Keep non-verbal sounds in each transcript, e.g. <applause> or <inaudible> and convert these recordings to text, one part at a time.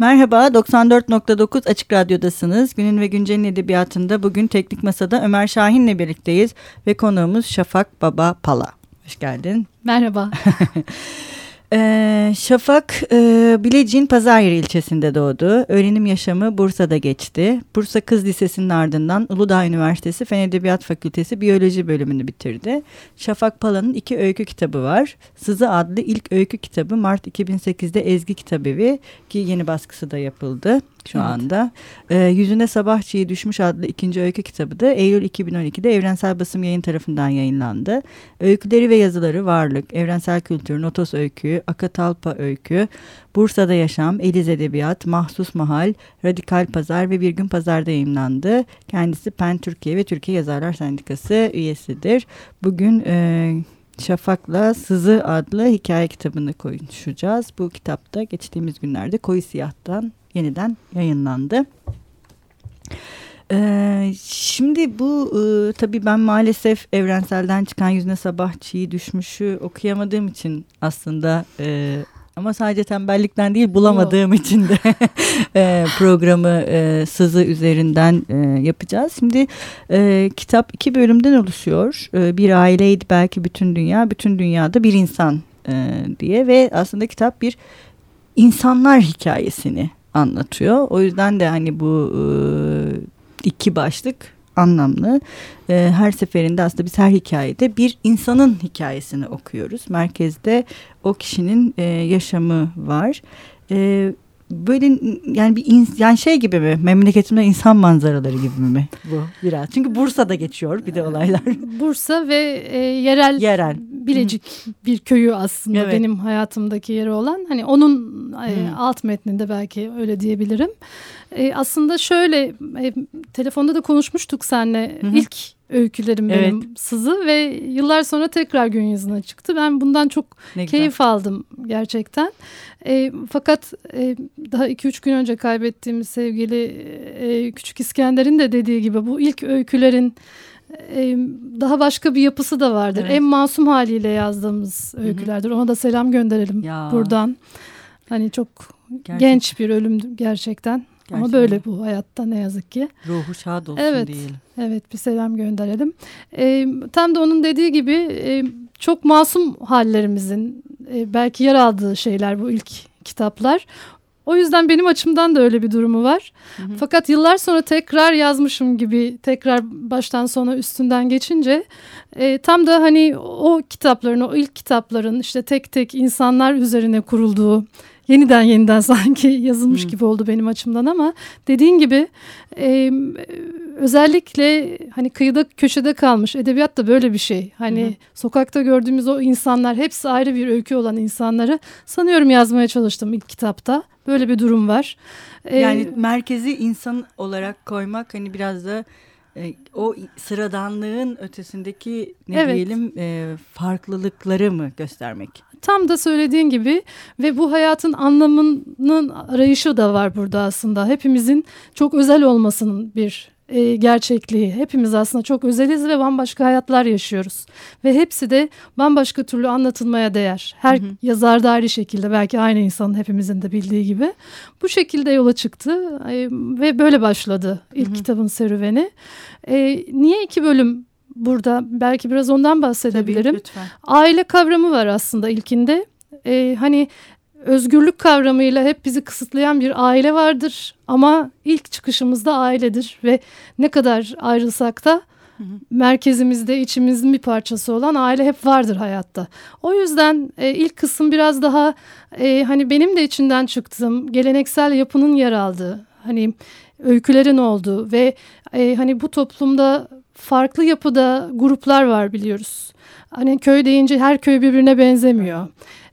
Merhaba, 94.9 Açık Radyo'dasınız. Günün ve Güncel'in edebiyatında bugün Teknik Masa'da Ömer Şahin'le birlikteyiz ve konuğumuz Şafak Baba Pala. Hoş geldin. Merhaba. <laughs> Ee, Şafak e, Bilecik'in Pazaryeri ilçesinde doğdu. Öğrenim yaşamı Bursa'da geçti. Bursa Kız Lisesi'nin ardından Uludağ Üniversitesi Fen Edebiyat Fakültesi Biyoloji bölümünü bitirdi. Şafak Pala'nın iki öykü kitabı var. Sızı adlı ilk öykü kitabı Mart 2008'de Ezgi Kitabevi ki yeni baskısı da yapıldı şu evet. anda. E, Yüzüne Sabah Çiğ Düşmüş adlı ikinci öykü kitabı da Eylül 2012'de Evrensel Basım Yayın tarafından yayınlandı. Öyküleri ve yazıları Varlık, Evrensel Kültür, Notos Öykü, Akatalpa Öykü, Bursa'da Yaşam, Eliz Edebiyat, Mahsus Mahal, Radikal Pazar ve Bir Gün Pazar'da yayınlandı. Kendisi PEN Türkiye ve Türkiye Yazarlar Sendikası üyesidir. Bugün... E, Şafak'la Sızı adlı hikaye kitabını konuşacağız. Bu kitapta geçtiğimiz günlerde Koyu Siyah'tan yeniden yayınlandı. Ee, şimdi bu e, tabii ben maalesef evrenselden çıkan yüzüne sabah çiğ düşmüşü okuyamadığım için aslında e, ama sadece tembellikten değil bulamadığım Yok. için de <laughs> e, programı e, sızı üzerinden e, yapacağız. Şimdi e, kitap iki bölümden oluşuyor. E, bir aileydi belki bütün dünya, bütün dünyada bir insan e, diye ve aslında kitap bir insanlar hikayesini anlatıyor. O yüzden de hani bu e, iki başlık anlamlı. E, her seferinde aslında biz her hikayede bir insanın hikayesini okuyoruz. Merkezde o kişinin e, yaşamı var. E, böyle yani bir ins yani şey gibi mi? Memleketimde insan manzaraları gibi mi? Bu biraz. Çünkü Bursa'da geçiyor bir de olaylar. <laughs> Bursa ve e, yerel yerel. Bilecik bir köyü aslında evet. benim hayatımdaki yeri olan. Hani onun e, alt metninde belki öyle diyebilirim. E, aslında şöyle e, telefonda da konuşmuştuk seninle. Hı-hı. ilk öykülerim evet. benim sızı ve yıllar sonra tekrar gün yüzüne çıktı. Ben bundan çok ne keyif güzel. aldım gerçekten. E, fakat e, daha iki üç gün önce kaybettiğimiz sevgili e, Küçük İskender'in de dediği gibi bu ilk öykülerin e, daha başka bir yapısı da vardır. Evet. En masum haliyle yazdığımız öykülerdir. Ona da selam gönderelim ya. buradan. Hani çok gerçekten. genç bir ölüm gerçekten. Gerçekten. Ama böyle bu hayatta ne yazık ki. Ruhu şad olsun evet, diyelim. Evet bir selam gönderelim. E, tam da onun dediği gibi e, çok masum hallerimizin e, belki yer aldığı şeyler bu ilk kitaplar. O yüzden benim açımdan da öyle bir durumu var. Hı hı. Fakat yıllar sonra tekrar yazmışım gibi tekrar baştan sona üstünden geçince e, tam da hani o kitapların o ilk kitapların işte tek tek insanlar üzerine kurulduğu yeniden yeniden <laughs> sanki yazılmış hmm. gibi oldu benim açımdan ama dediğin gibi e, özellikle hani kıyıda köşede kalmış edebiyat da böyle bir şey. Hani hmm. sokakta gördüğümüz o insanlar hepsi ayrı bir öykü olan insanları sanıyorum yazmaya çalıştım ilk kitapta. Böyle bir durum var. Yani ee, merkezi insan olarak koymak hani biraz da o sıradanlığın ötesindeki ne evet. diyelim e, farklılıkları mı göstermek? Tam da söylediğin gibi ve bu hayatın anlamının arayışı da var burada aslında. Hepimizin çok özel olmasının bir e, gerçekliği. Hepimiz aslında çok özeliz ve bambaşka hayatlar yaşıyoruz. Ve hepsi de bambaşka türlü anlatılmaya değer. Her hı hı. yazar da ayrı şekilde belki aynı insanın hepimizin de bildiği gibi. Bu şekilde yola çıktı e, ve böyle başladı ilk hı hı. kitabın serüveni. E, niye iki bölüm burada? Belki biraz ondan bahsedebilirim. Tabii, lütfen. Aile kavramı var aslında ilkinde. E, hani özgürlük kavramıyla hep bizi kısıtlayan bir aile vardır ama ilk çıkışımızda ailedir ve ne kadar ayrılsak da hı hı. merkezimizde içimizin bir parçası olan aile hep vardır hayatta. O yüzden e, ilk kısım biraz daha e, hani benim de içinden çıktığım geleneksel yapının yer aldığı hani öykülerin olduğu ve e, hani bu toplumda farklı yapıda gruplar var biliyoruz. Hani köy deyince her köy birbirine benzemiyor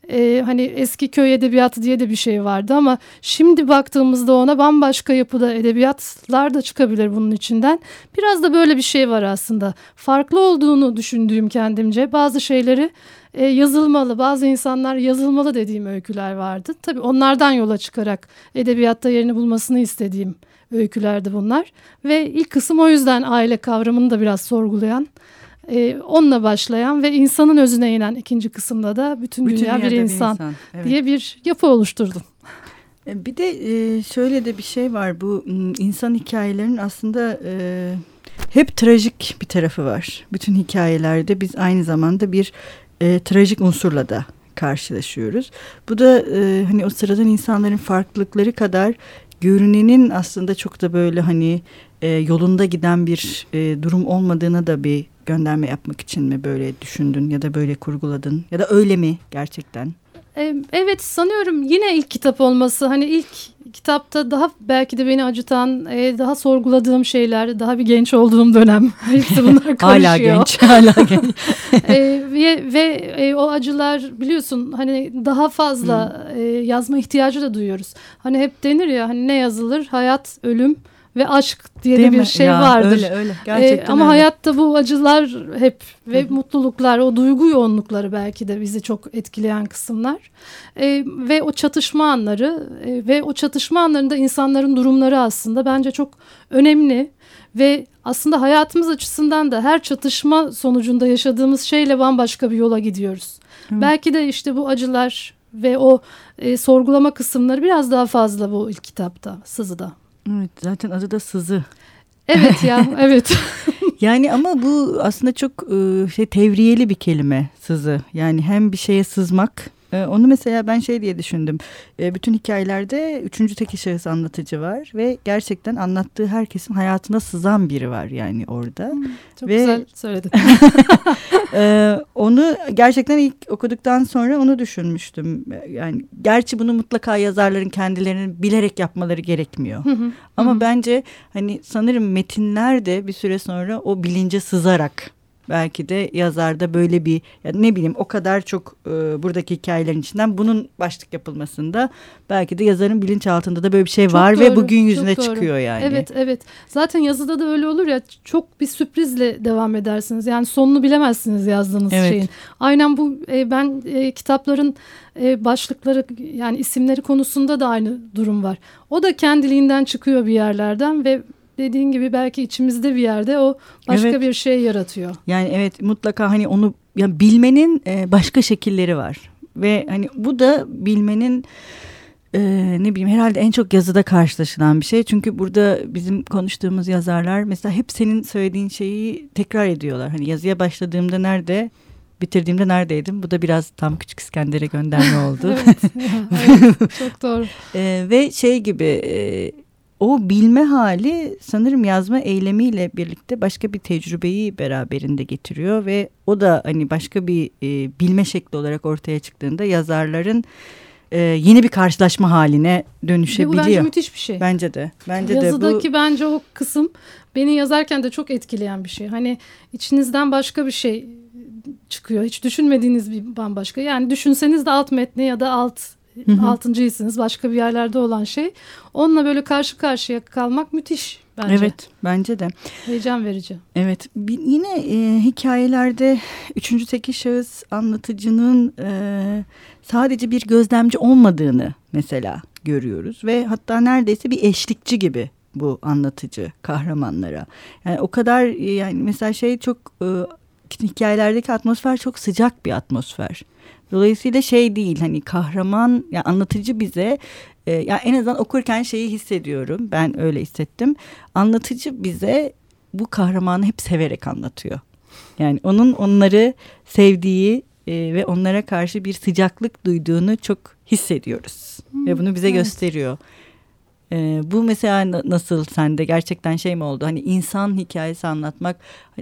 e, hani eski köy edebiyatı diye de bir şey vardı ama şimdi baktığımızda ona bambaşka yapıda edebiyatlar da çıkabilir bunun içinden. Biraz da böyle bir şey var aslında. Farklı olduğunu düşündüğüm kendimce bazı şeyleri e, yazılmalı, bazı insanlar yazılmalı dediğim öyküler vardı. Tabii onlardan yola çıkarak edebiyatta yerini bulmasını istediğim öykülerdi bunlar. Ve ilk kısım o yüzden aile kavramını da biraz sorgulayan e, onunla başlayan ve insanın özüne inen ikinci kısımda da bütün, bütün dünya bir insan, bir insan. Evet. diye bir yapı oluşturdum. E, bir de e, şöyle de bir şey var. Bu insan hikayelerinin aslında e, hep trajik bir tarafı var. Bütün hikayelerde biz aynı zamanda bir e, trajik unsurla da karşılaşıyoruz. Bu da e, hani o sıradan insanların farklılıkları kadar görünenin aslında çok da böyle hani e, yolunda giden bir e, durum olmadığına da bir gönderme yapmak için mi böyle düşündün ya da böyle kurguladın ya da öyle mi gerçekten? Evet sanıyorum yine ilk kitap olması hani ilk kitapta daha belki de beni acıtan e, daha sorguladığım şeyler daha bir genç olduğum dönem <laughs> hepsi bunlar <laughs> karışıyor. hala genç hala <laughs> genç. e, ve ve e, o acılar biliyorsun hani daha fazla e, yazma ihtiyacı da duyuyoruz. Hani hep denir ya hani ne yazılır hayat ölüm ve aşk diye Değil de bir mi? şey ya, vardır. Öyle öyle gerçekten ee, ama öyle. hayatta bu acılar hep ve Hı. mutluluklar o duygu yoğunlukları belki de bizi çok etkileyen kısımlar. Ee, ve o çatışma anları e, ve o çatışma anlarında insanların durumları aslında bence çok önemli ve aslında hayatımız açısından da her çatışma sonucunda yaşadığımız şeyle bambaşka bir yola gidiyoruz. Hı. Belki de işte bu acılar ve o e, sorgulama kısımları biraz daha fazla bu ilk kitapta, Sızı'da. Evet zaten adı da sızı. Evet ya <laughs> evet. yani ama bu aslında çok şey tevriyeli bir kelime sızı. Yani hem bir şeye sızmak ee, onu mesela ben şey diye düşündüm. Ee, bütün hikayelerde üçüncü tek şahıs anlatıcı var ve gerçekten anlattığı herkesin hayatına sızan biri var yani orada. Hmm, çok ve, güzel söyledin. <laughs> e, onu gerçekten ilk okuduktan sonra onu düşünmüştüm. Yani gerçi bunu mutlaka yazarların kendilerinin bilerek yapmaları gerekmiyor. Ama bence hani sanırım metinler de bir süre sonra o bilince sızarak belki de yazarda böyle bir ya ne bileyim o kadar çok e, buradaki hikayelerin içinden bunun başlık yapılmasında belki de yazarın bilinçaltında da böyle bir şey çok var doğru, ve bugün yüzüne çıkıyor yani. Evet evet zaten yazıda da öyle olur ya çok bir sürprizle devam edersiniz yani sonunu bilemezsiniz yazdığınız evet. şeyin. Aynen bu e, ben e, kitapların e, başlıkları yani isimleri konusunda da aynı durum var. O da kendiliğinden çıkıyor bir yerlerden ve dediğin gibi belki içimizde bir yerde o başka evet. bir şey yaratıyor. Yani evet mutlaka hani onu ya bilmenin e, başka şekilleri var ve hani bu da bilmenin e, ne bileyim herhalde en çok yazıda karşılaşılan bir şey. Çünkü burada bizim konuştuğumuz yazarlar mesela hep senin söylediğin şeyi tekrar ediyorlar. Hani yazıya başladığımda nerede bitirdiğimde neredeydim? Bu da biraz tam Küçük İskender'e gönderme oldu. <laughs> evet, evet, çok doğru. e, ve şey gibi e, o bilme hali sanırım yazma eylemiyle birlikte başka bir tecrübeyi beraberinde getiriyor ve o da hani başka bir e, bilme şekli olarak ortaya çıktığında yazarların e, yeni bir karşılaşma haline dönüşebiliyor. Bu bence müthiş bir şey. Bence de. Bence Yazıdaki de bu... bence o kısım beni yazarken de çok etkileyen bir şey. Hani içinizden başka bir şey çıkıyor. Hiç düşünmediğiniz bir bambaşka. Yani düşünseniz de alt metni ya da alt altıncıysınız başka bir yerlerde olan şey. Onunla böyle karşı karşıya kalmak müthiş bence. Evet bence de. Heyecan verici. Evet bir, yine e, hikayelerde üçüncü teki şahıs anlatıcının e, sadece bir gözlemci olmadığını mesela görüyoruz. Ve hatta neredeyse bir eşlikçi gibi bu anlatıcı kahramanlara. Yani o kadar yani mesela şey çok e, hikayelerdeki atmosfer çok sıcak bir atmosfer. Dolayısıyla şey değil hani kahraman yani anlatıcı bize e, yani en azından okurken şeyi hissediyorum. Ben öyle hissettim. Anlatıcı bize bu kahramanı hep severek anlatıyor. Yani onun onları sevdiği e, ve onlara karşı bir sıcaklık duyduğunu çok hissediyoruz. Hmm, ve bunu bize evet. gösteriyor. E, bu mesela nasıl sende gerçekten şey mi oldu? Hani insan hikayesi anlatmak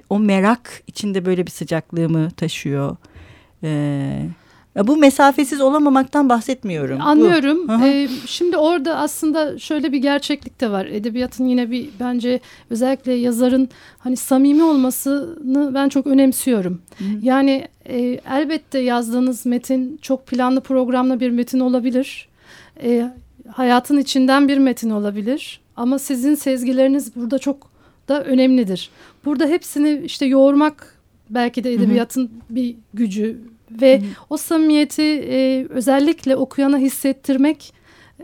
o merak içinde böyle bir sıcaklığı mı taşıyor? Evet bu mesafesiz olamamaktan bahsetmiyorum. Anlıyorum. Ee, şimdi orada aslında şöyle bir gerçeklik de var. Edebiyatın yine bir bence özellikle yazarın hani samimi olmasını ben çok önemsiyorum. Hı. Yani e, elbette yazdığınız metin çok planlı programlı bir metin olabilir. E, hayatın içinden bir metin olabilir. Ama sizin sezgileriniz burada çok da önemlidir. Burada hepsini işte yoğurmak belki de edebiyatın hı hı. bir gücü ve Hı. o samimiyeti e, özellikle okuyana hissettirmek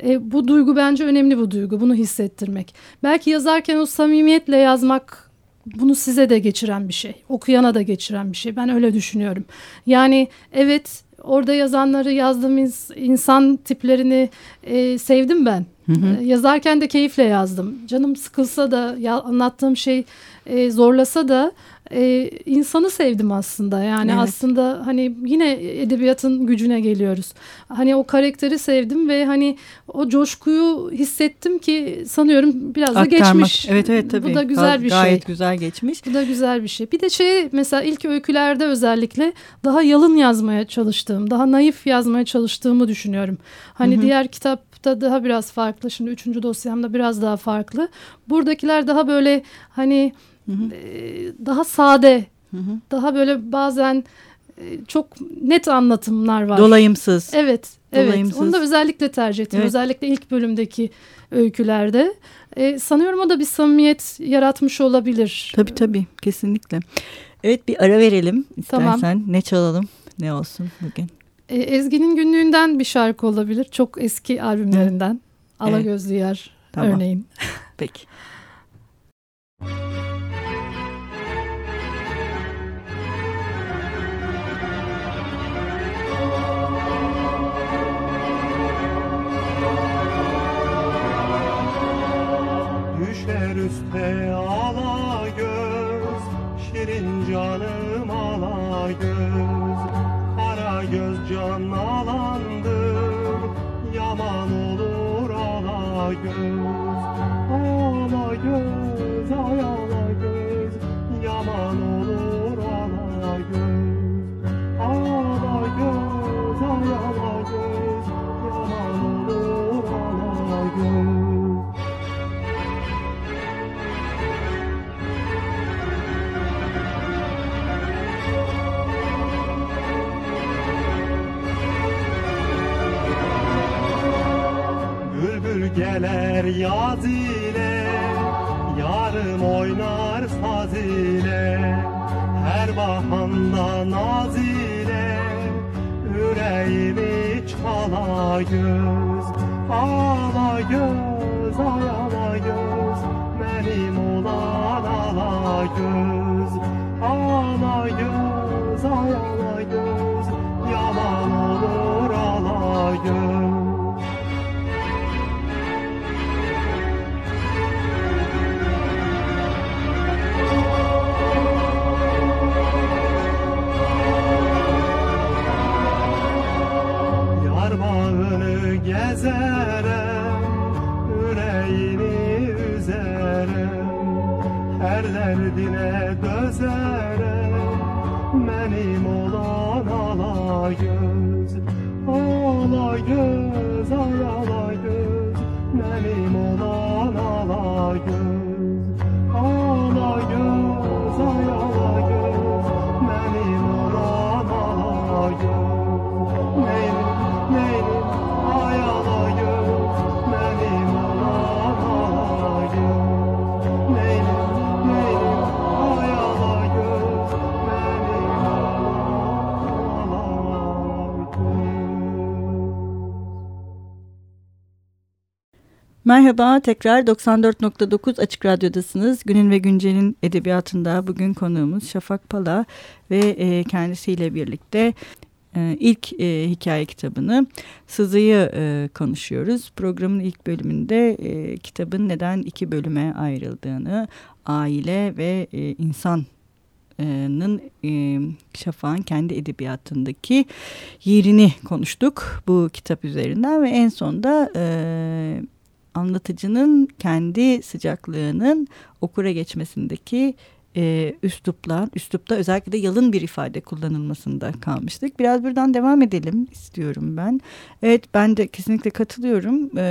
e, bu duygu bence önemli bu duygu bunu hissettirmek. Belki yazarken o samimiyetle yazmak bunu size de geçiren bir şey. Okuyana da geçiren bir şey. Ben öyle düşünüyorum. Yani evet orada yazanları yazdığım insan tiplerini e, sevdim ben. Hı hı. E, yazarken de keyifle yazdım. Canım sıkılsa da ya, anlattığım şey e, zorlasa da e, insanı sevdim aslında. Yani evet. aslında hani yine edebiyatın gücüne geliyoruz. Hani o karakteri sevdim ve hani o coşkuyu hissettim ki sanıyorum biraz da Aktarmak. geçmiş. Evet evet tabii. Bu da güzel bir Gayet şey. Gayet güzel geçmiş. Bu da güzel bir şey. Bir de şey mesela ilk öykülerde özellikle daha yalın yazmaya çalıştığım, daha naif yazmaya çalıştığımı düşünüyorum. Hani hı hı. diğer kitapta daha biraz farklı. Şimdi üçüncü dosyamda biraz daha farklı. Buradakiler daha böyle hani Hı hı. daha sade, hı hı. daha böyle bazen çok net anlatımlar var. Dolayımsız. Evet, evet. Onu da özellikle tercih ettim. Evet. Özellikle ilk bölümdeki öykülerde. Ee, sanıyorum o da bir samimiyet yaratmış olabilir. Tabii tabii, kesinlikle. Evet bir ara verelim istersen. Tamam. Ne çalalım, ne olsun bugün? Ee, Ezgi'nin günlüğünden bir şarkı olabilir. Çok eski albümlerinden. Evet. Alagözlü Yer tamam. örneğin. Peki. <laughs> üste ala göz Şirin canım ala göz. Kara göz can alandır Yaman olur ala göz. Ala göz ay ala göz Yaman olur ala göz. Ala göz ay ala göz Yaman olur ala göz 啊 Merhaba, tekrar 94.9 Açık Radyo'dasınız. Günün ve Güncel'in edebiyatında bugün konuğumuz Şafak Pala ve e, kendisiyle birlikte e, ilk e, hikaye kitabını Sızı'yı e, konuşuyoruz. Programın ilk bölümünde e, kitabın neden iki bölüme ayrıldığını, aile ve e, insan Nın e, Şafak'ın kendi edebiyatındaki yerini konuştuk bu kitap üzerinden ve en sonda e, anlatıcının kendi sıcaklığının okura geçmesindeki e, üslupla, üslupta özellikle de yalın bir ifade kullanılmasında kalmıştık. Biraz buradan devam edelim istiyorum ben. Evet ben de kesinlikle katılıyorum. E,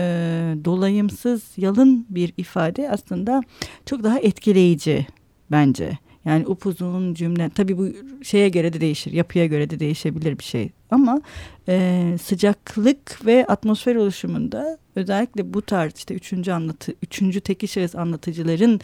dolayımsız yalın bir ifade aslında çok daha etkileyici bence. Yani upuzun cümle tabii bu şeye göre de değişir, yapıya göre de değişebilir bir şey. Ama e, sıcaklık ve atmosfer oluşumunda özellikle bu tarz işte üçüncü anlatı, üçüncü teki şahıs anlatıcıların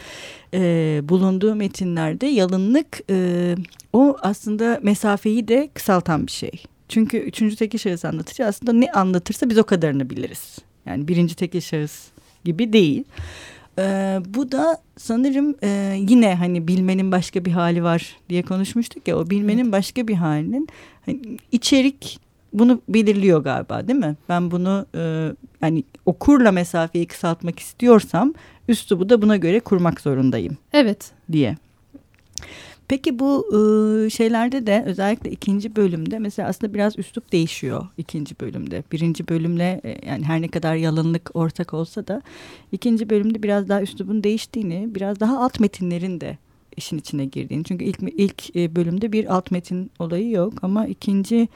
e, bulunduğu metinlerde yalınlık e, o aslında mesafeyi de kısaltan bir şey. Çünkü üçüncü teki şahıs anlatıcı aslında ne anlatırsa biz o kadarını biliriz. Yani birinci teki şahıs gibi değil. Ee, bu da sanırım e, yine hani bilmenin başka bir hali var diye konuşmuştuk ya o bilmenin evet. başka bir halinin hani içerik bunu belirliyor galiba değil mi? Ben bunu e, yani okurla mesafeyi kısaltmak istiyorsam üslubu da buna göre kurmak zorundayım Evet. diye. Peki bu e, şeylerde de özellikle ikinci bölümde mesela aslında biraz üslup değişiyor ikinci bölümde. Birinci bölümle e, yani her ne kadar yalınlık ortak olsa da ikinci bölümde biraz daha üslubun değiştiğini, biraz daha alt metinlerin de işin içine girdiğini. Çünkü ilk ilk e, bölümde bir alt metin olayı yok ama ikinci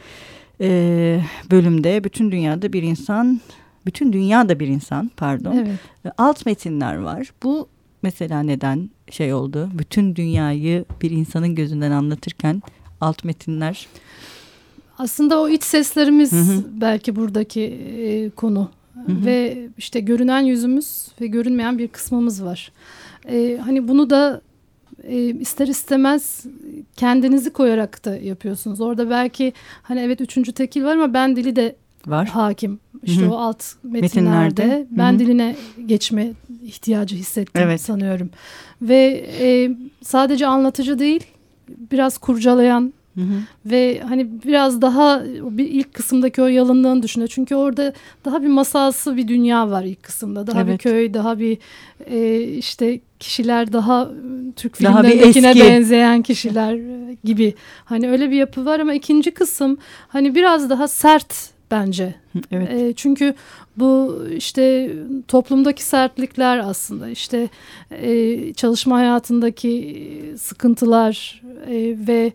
e, bölümde bütün dünyada bir insan, bütün dünyada bir insan pardon. Evet. Alt metinler var. Bu mesela neden şey oldu? Bütün dünyayı bir insanın gözünden anlatırken alt metinler. Aslında o iç seslerimiz Hı hı. belki buradaki e, konu. hı. Ve işte görünen yüzümüz ve görünmeyen bir kısmımız var. E, hani bunu da e, ister istemez kendinizi koyarak da yapıyorsunuz. Orada belki hani evet üçüncü tekil var ama ben dili de Var. hakim. İşte Hı hı. o alt metinlerde, Metinlerde. ben Hı hı. diline geçme ihtiyacı hissettim Evet. sanıyorum. Ve e, sadece anlatıcı değil, biraz kurcalayan Hı hı. ve hani biraz daha bir ilk kısımdaki o yalınlığını düşünüyor. Çünkü orada daha bir masalsı bir dünya var ilk kısımda. Daha bir Evet. köy, daha bir e, işte kişiler daha e, Türk bir filmlerindekine benzeyen kişiler e, gibi. Hani öyle bir yapı var ama ikinci kısım hani biraz daha sert bence. Evet. E, çünkü bu işte toplumdaki sertlikler aslında işte e, çalışma hayatındaki sıkıntılar e, ve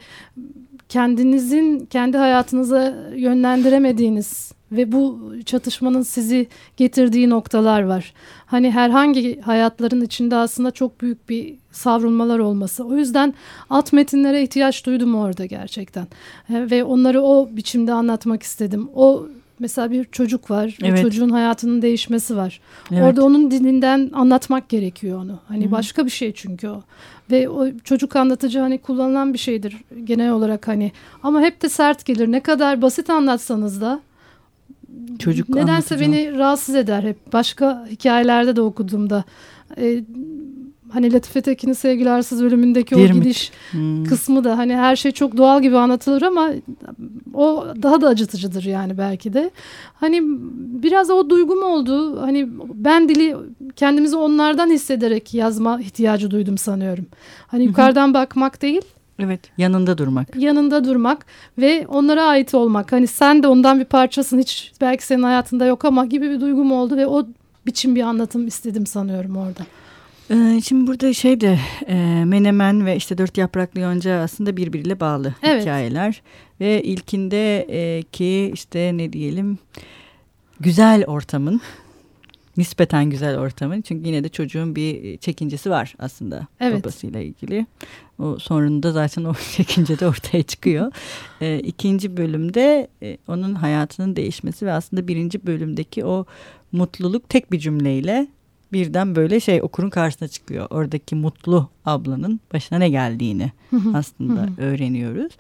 kendinizin kendi hayatınıza yönlendiremediğiniz ve bu çatışmanın sizi getirdiği noktalar var. Hani herhangi hayatların içinde aslında çok büyük bir savrulmalar olması. O yüzden alt metinlere ihtiyaç duydum orada gerçekten. Ve onları o biçimde anlatmak istedim. O mesela bir çocuk var. ve Evet. çocuğun hayatının değişmesi var. evet. Orada onun dilinden anlatmak gerekiyor onu. Hani Hı hı. başka bir şey çünkü o. Ve o çocuk anlatıcı hani kullanılan bir şeydir genel olarak hani. Ama hep de sert gelir. Ne kadar basit anlatsanız da Çocuk nedense anlatıcı. beni rahatsız eder hep. Başka hikayelerde de okuduğumda. E, hani Latife Tekin'in Sevgili Arsız bölümündeki o Dirmit. gidiş Hmm. kısmı da hani her şey çok doğal gibi anlatılır ama o daha da acıtıcıdır yani belki de. Hani biraz o duygum oldu. Hani ben dili kendimizi onlardan hissederek yazma ihtiyacı duydum sanıyorum. Hani yukarıdan bakmak değil, Evet. Yanında durmak. yanında durmak ve onlara ait olmak. Hani sen de ondan bir parçasın hiç belki senin hayatında yok ama gibi bir duygum oldu ve o biçim bir anlatım istedim sanıyorum orada. Ee, şimdi burada şey de e, Menemen ve işte Dört Yapraklı Yonca aslında birbiriyle bağlı Evet. hikayeler. Ve ilkinde e, ki işte ne diyelim güzel ortamın nispeten güzel ortamın çünkü yine de çocuğun bir çekincesi var aslında Evet. babasıyla ilgili. O sonunda zaten o <laughs> çekince de ortaya çıkıyor. E, ikinci bölümde e, onun hayatının değişmesi ve aslında birinci bölümdeki o mutluluk tek bir cümleyle birden böyle şey okurun karşısına çıkıyor. Oradaki mutlu ablanın başına ne geldiğini aslında öğreniyoruz.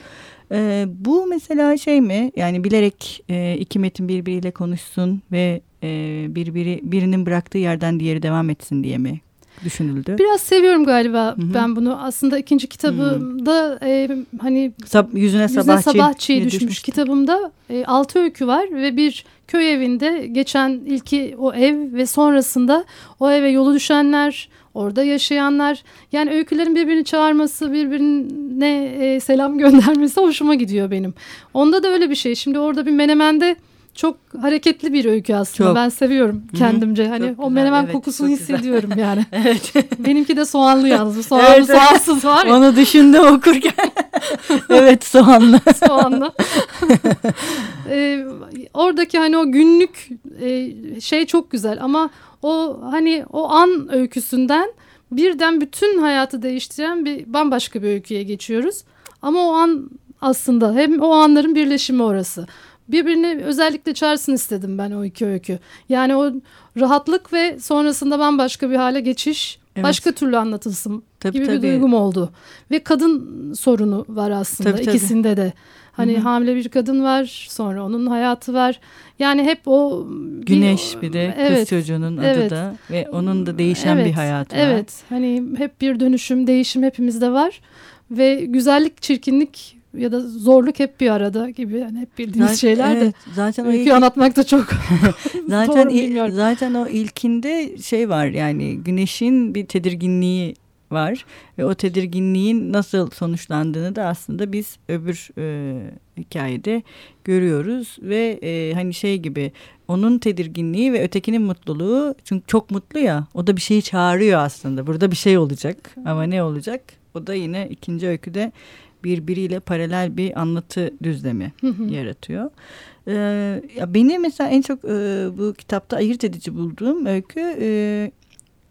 Ee, bu mesela şey mi yani bilerek e, iki metin birbiriyle konuşsun ve e, birbiri birinin bıraktığı yerden diğeri devam etsin diye mi düşünüldü? Biraz seviyorum galiba Hı hı. ben bunu. Aslında ikinci kitabımda e, hani Sab- yüzüne Yüzüne sabah sabah çiğ düşmüş, kitabımda e, altı öykü var ve bir köy evinde geçen ilki o ev ve sonrasında o eve yolu düşenler, orada yaşayanlar yani öykülerin birbirini çağırması, birbirine e, selam <laughs> göndermesi hoşuma gidiyor benim. Onda da öyle bir şey. Şimdi orada bir menemende çok hareketli bir öykü aslında. Çok. Ben seviyorum Hı hı. kendimce. Hani Çok o güzel, menemen evet, kokusunu çok güzel. hissediyorum yani. <laughs> Evet. Benimki de soğanlı yalnız. <laughs> Soğanlı evet. soğansız var ya. Onu düşündüm okurken. <laughs> evet soğanlı. soğanlı. Ee, oradaki hani o günlük e, şey çok güzel ama o hani o an öyküsünden birden bütün hayatı değiştiren bir bambaşka bir öyküye geçiyoruz. Ama o an aslında hem o anların birleşimi orası. Birbirini özellikle çağırsın istedim ben o iki öykü. Yani o rahatlık ve sonrasında bambaşka bir hale geçiş Evet. başka türlü anlatılsın Tabii, gibi tabii. bir duygum oldu. Ve kadın sorunu var aslında Tabii, tabii. ikisinde de. Hani Hı hı. hamile bir kadın var, sonra onun hayatı var. Yani hep o Güneş bir de kız evet, çocuğunun adı evet. da ve onun da değişen bir Evet, hayatı var. Evet. Hani hep bir dönüşüm, değişim hepimizde var ve güzellik, çirkinlik ya da zorluk hep bir arada gibi yani hep bildiğimiz Zaten- şeyler de. evet, zaten öyküyü ilk- anlatmak da çok <laughs> zaten doğru il- zaten o ilkinde şey var yani güneşin bir tedirginliği var ve o tedirginliğin nasıl sonuçlandığını da aslında biz öbür e, hikayede görüyoruz ve e, hani şey gibi onun tedirginliği ve ötekinin mutluluğu çünkü çok mutlu ya o da bir şeyi çağırıyor aslında. Burada bir şey olacak ama ne olacak? O da yine ikinci öyküde birbiriyle paralel bir anlatı düzlemi yaratıyor. Ee, ya beni mesela en çok e, bu kitapta ayırt edici bulduğum öykü e,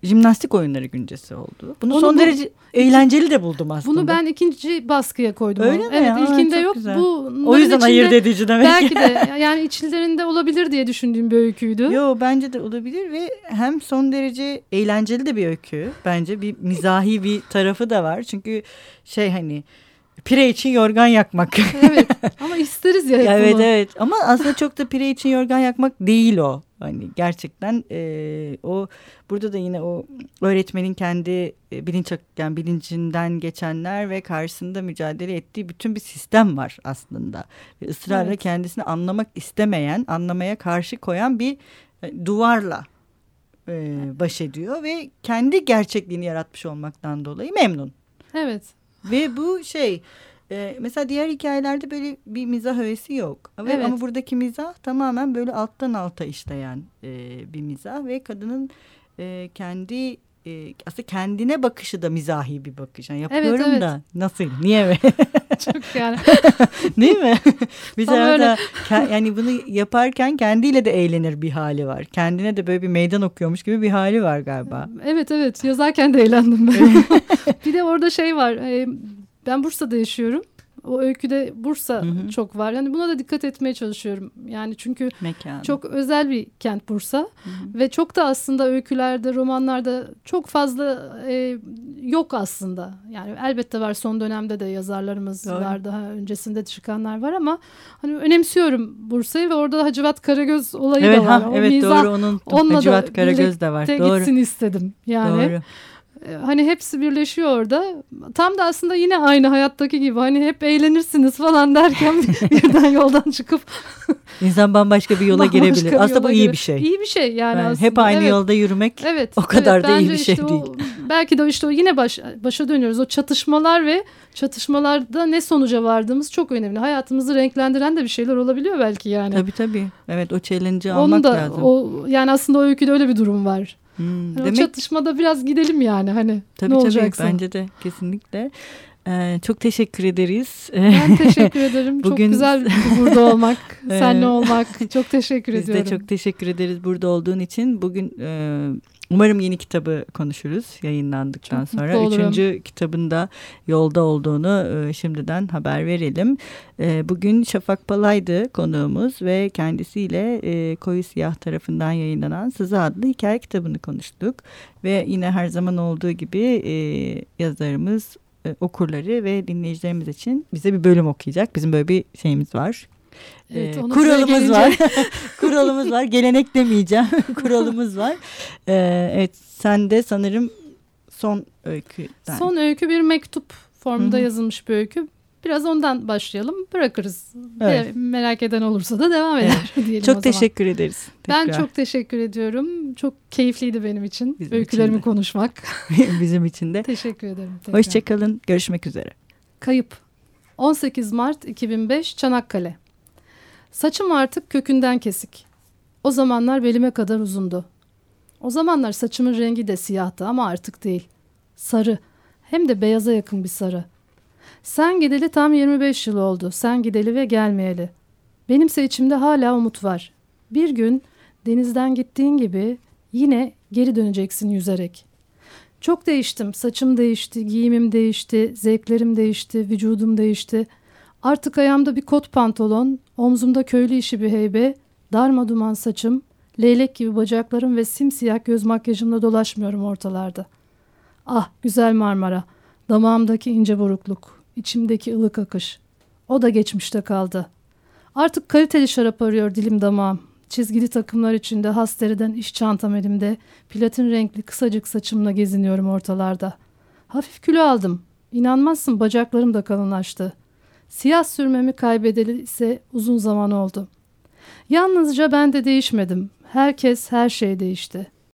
jimnastik oyunları güncesi oldu. Bunu Onu son bu- derece eğlenceli de buldum aslında. Bunu ben ikinci baskıya koydum. Öyle onu. mi? Evet Aa, ilkinde yok. güzel. Bu o yüzden ayırt edici demek. Belki de yani içlerinde olabilir diye düşündüğüm bir öyküydü. Yo bence de olabilir ve hem son derece eğlenceli de bir öykü. Bence bir mizahi bir tarafı da var. Çünkü şey hani pire için yorgan yakmak. evet ama <laughs> isteriz ya Ya evet evet ama aslında çok da pire için yorgan yakmak değil o. Hani gerçekten e, o burada da yine o öğretmenin kendi e, bilinç yani bilincinden geçenler ve karşısında mücadele ettiği bütün bir sistem var aslında. Ve ısrarla Evet. kendisini anlamak istemeyen, anlamaya karşı koyan bir e, duvarla e, baş ediyor ve kendi gerçekliğini yaratmış olmaktan dolayı memnun. Evet. Ve bu şey e, mesela diğer hikayelerde böyle bir mizah öğesi yok. Ve, Evet. Ama buradaki mizah tamamen böyle alttan alta işleyen e, bir mizah ve kadının e, kendi e, aslında kendine bakışı da mizahi bir bakış. Yani yapıyorum evet. da nasıl niye mi? <laughs> <laughs> Çok yani. <laughs> Değil mi? <laughs> Bir Tam öyle. yani bunu yaparken kendiyle de eğlenir bir hali var. Kendine de böyle bir meydan okuyormuş gibi bir hali var galiba. Evet evet yazarken de eğlendim ben. bir de orada şey var. Ben Bursa'da yaşıyorum. O öyküde Bursa Hı hı. çok var. Yani buna da dikkat etmeye çalışıyorum. Yani çünkü Mekan. çok özel bir kent Bursa Hı hı. ve çok da aslında öykülerde, romanlarda çok fazla e, yok aslında. Yani elbette var son dönemde de yazarlarımız Doğru. var, daha öncesinde çıkanlar var ama hani önemsiyorum Bursa'yı ve orada Hacivat Karagöz olayı Evet, da var. ha, O evet mizah doğru onun Hacivat Karagöz de var. Doğru. gitsin istedim. Yani Doğru. E, hani hepsi birleşiyor orada. Tam da aslında yine aynı hayattaki gibi hani hep eğlenirsiniz falan derken <laughs> birden yoldan çıkıp <laughs> İnsan bambaşka bir yola bambaşka girebilir. bir Aslında bu iyi bir şey. İyi bir şey yani, Yani aslında. hep aynı evet. yolda yürümek Evet. o kadar evet, da iyi bir şey işte o- değil. belki de işte o yine baş, başa dönüyoruz. O çatışmalar ve çatışmalarda ne sonuca vardığımız çok önemli. Hayatımızı renklendiren de bir şeyler olabiliyor belki yani. Tabii tabii. Evet o challenge'ı Onu almak da lazım. o yani aslında o öyküde öyle bir durum var. Hmm, Yani O demek çatışmada biraz gidelim yani hani tabii ne tabii bence de kesinlikle. Ee, çok teşekkür ederiz. Ben <laughs> teşekkür ederim. Bugün- Çok güzel burada olmak, <laughs> seninle olmak. Çok teşekkür Biz ediyorum. de çok teşekkür ederiz burada olduğun için. Bugün e, umarım yeni kitabı konuşuruz yayınlandıktan Çok sonra. Üçüncü kitabında yolda olduğunu e, şimdiden haber verelim. E, bugün Şafak Palay'dı konuğumuz ve kendisiyle e, Koyu Siyah tarafından yayınlanan Sızı adlı hikaye kitabını konuştuk. Ve yine her zaman olduğu gibi e, yazarımız okurları ve dinleyicilerimiz için bize bir bölüm okuyacak. Bizim böyle bir şeyimiz var. Evet, Ee, kuralımız size var. gelince- <laughs> kuralımız var. Gelenek demeyeceğim. <laughs> kuralımız var. Ee, evet sen de sanırım son öyküden. Son öykü bir mektup formunda Hı hı. yazılmış bir öykü. Biraz ondan başlayalım. Bırakırız. Evet. Ve merak eden olursa da devam eder <laughs> diyelim o Çok zaman. teşekkür ederiz. Ben tekrar. çok teşekkür ediyorum. Çok keyifliydi benim için Bizim öykülerimi için de. konuşmak. bizim için de. teşekkür ederim. tekrar. Hoşçakalın. Görüşmek üzere. Kayıp. 18 Mart 2005 Çanakkale. Saçım artık kökünden kesik. O zamanlar belime kadar uzundu. O zamanlar saçımın rengi de siyahtı ama artık değil. Sarı. Hem de beyaza yakın bir sarı. Sen gideli tam 25 yıl oldu. Sen gideli ve gelmeyeli. Benimse içimde hala umut var. Bir gün denizden gittiğin gibi yine geri döneceksin yüzerek. Çok değiştim. Saçım değişti, giyimim değişti, zevklerim değişti, vücudum değişti. Artık ayağımda bir kot pantolon, omzumda köylü işi bir heybe, darma duman saçım, leylek gibi bacaklarım ve simsiyah göz makyajımla dolaşmıyorum ortalarda. Ah güzel Marmara, damağımdaki ince burukluk, içimdeki ılık akış. O da geçmişte kaldı. Artık kaliteli şarap arıyor dilim damağım. Çizgili takımlar içinde hasteriden iş çantam elimde, platin renkli kısacık saçımla geziniyorum ortalarda. Hafif kilo aldım. İnanmazsın bacaklarım da kalınlaştı. Siyah sürmemi kaybedeli ise uzun zaman oldu. Yalnızca ben de değişmedim. Herkes her şey değişti.